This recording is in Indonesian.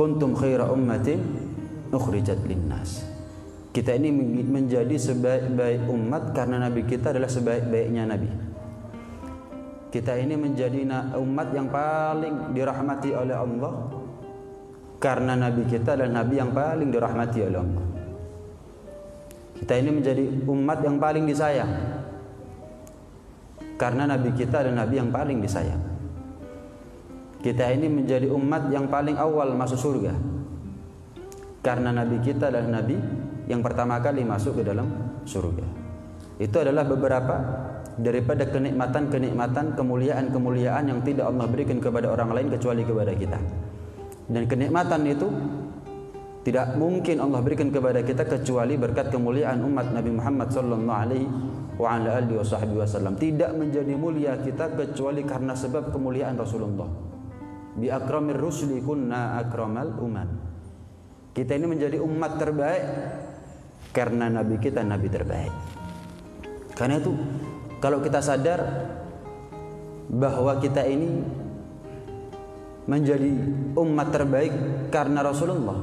kuntum khaira ummatin ukhrijat linnas. Kita ini menjadi sebaik-baik umat karena nabi kita adalah sebaik-baiknya nabi. Kita ini menjadi umat yang paling dirahmati oleh Allah karena nabi kita adalah nabi yang paling dirahmati oleh Allah. Kita ini menjadi umat yang paling disayang karena nabi kita adalah nabi yang paling disayang. Kita ini menjadi umat yang paling awal masuk surga karena nabi kita adalah nabi yang pertama kali masuk ke dalam surga. Itu adalah beberapa daripada kenikmatan-kenikmatan, kemuliaan-kemuliaan yang tidak Allah berikan kepada orang lain kecuali kepada kita. Dan kenikmatan itu tidak mungkin Allah berikan kepada kita kecuali berkat kemuliaan umat Nabi Muhammad sallallahu alaihi wa wasallam. Tidak menjadi mulia kita kecuali karena sebab kemuliaan Rasulullah. Bi akramir rusuli kunna akramal umat. Kita ini menjadi umat terbaik karena nabi kita nabi terbaik. Karena itu kalau kita sadar bahwa kita ini menjadi umat terbaik karena Rasulullah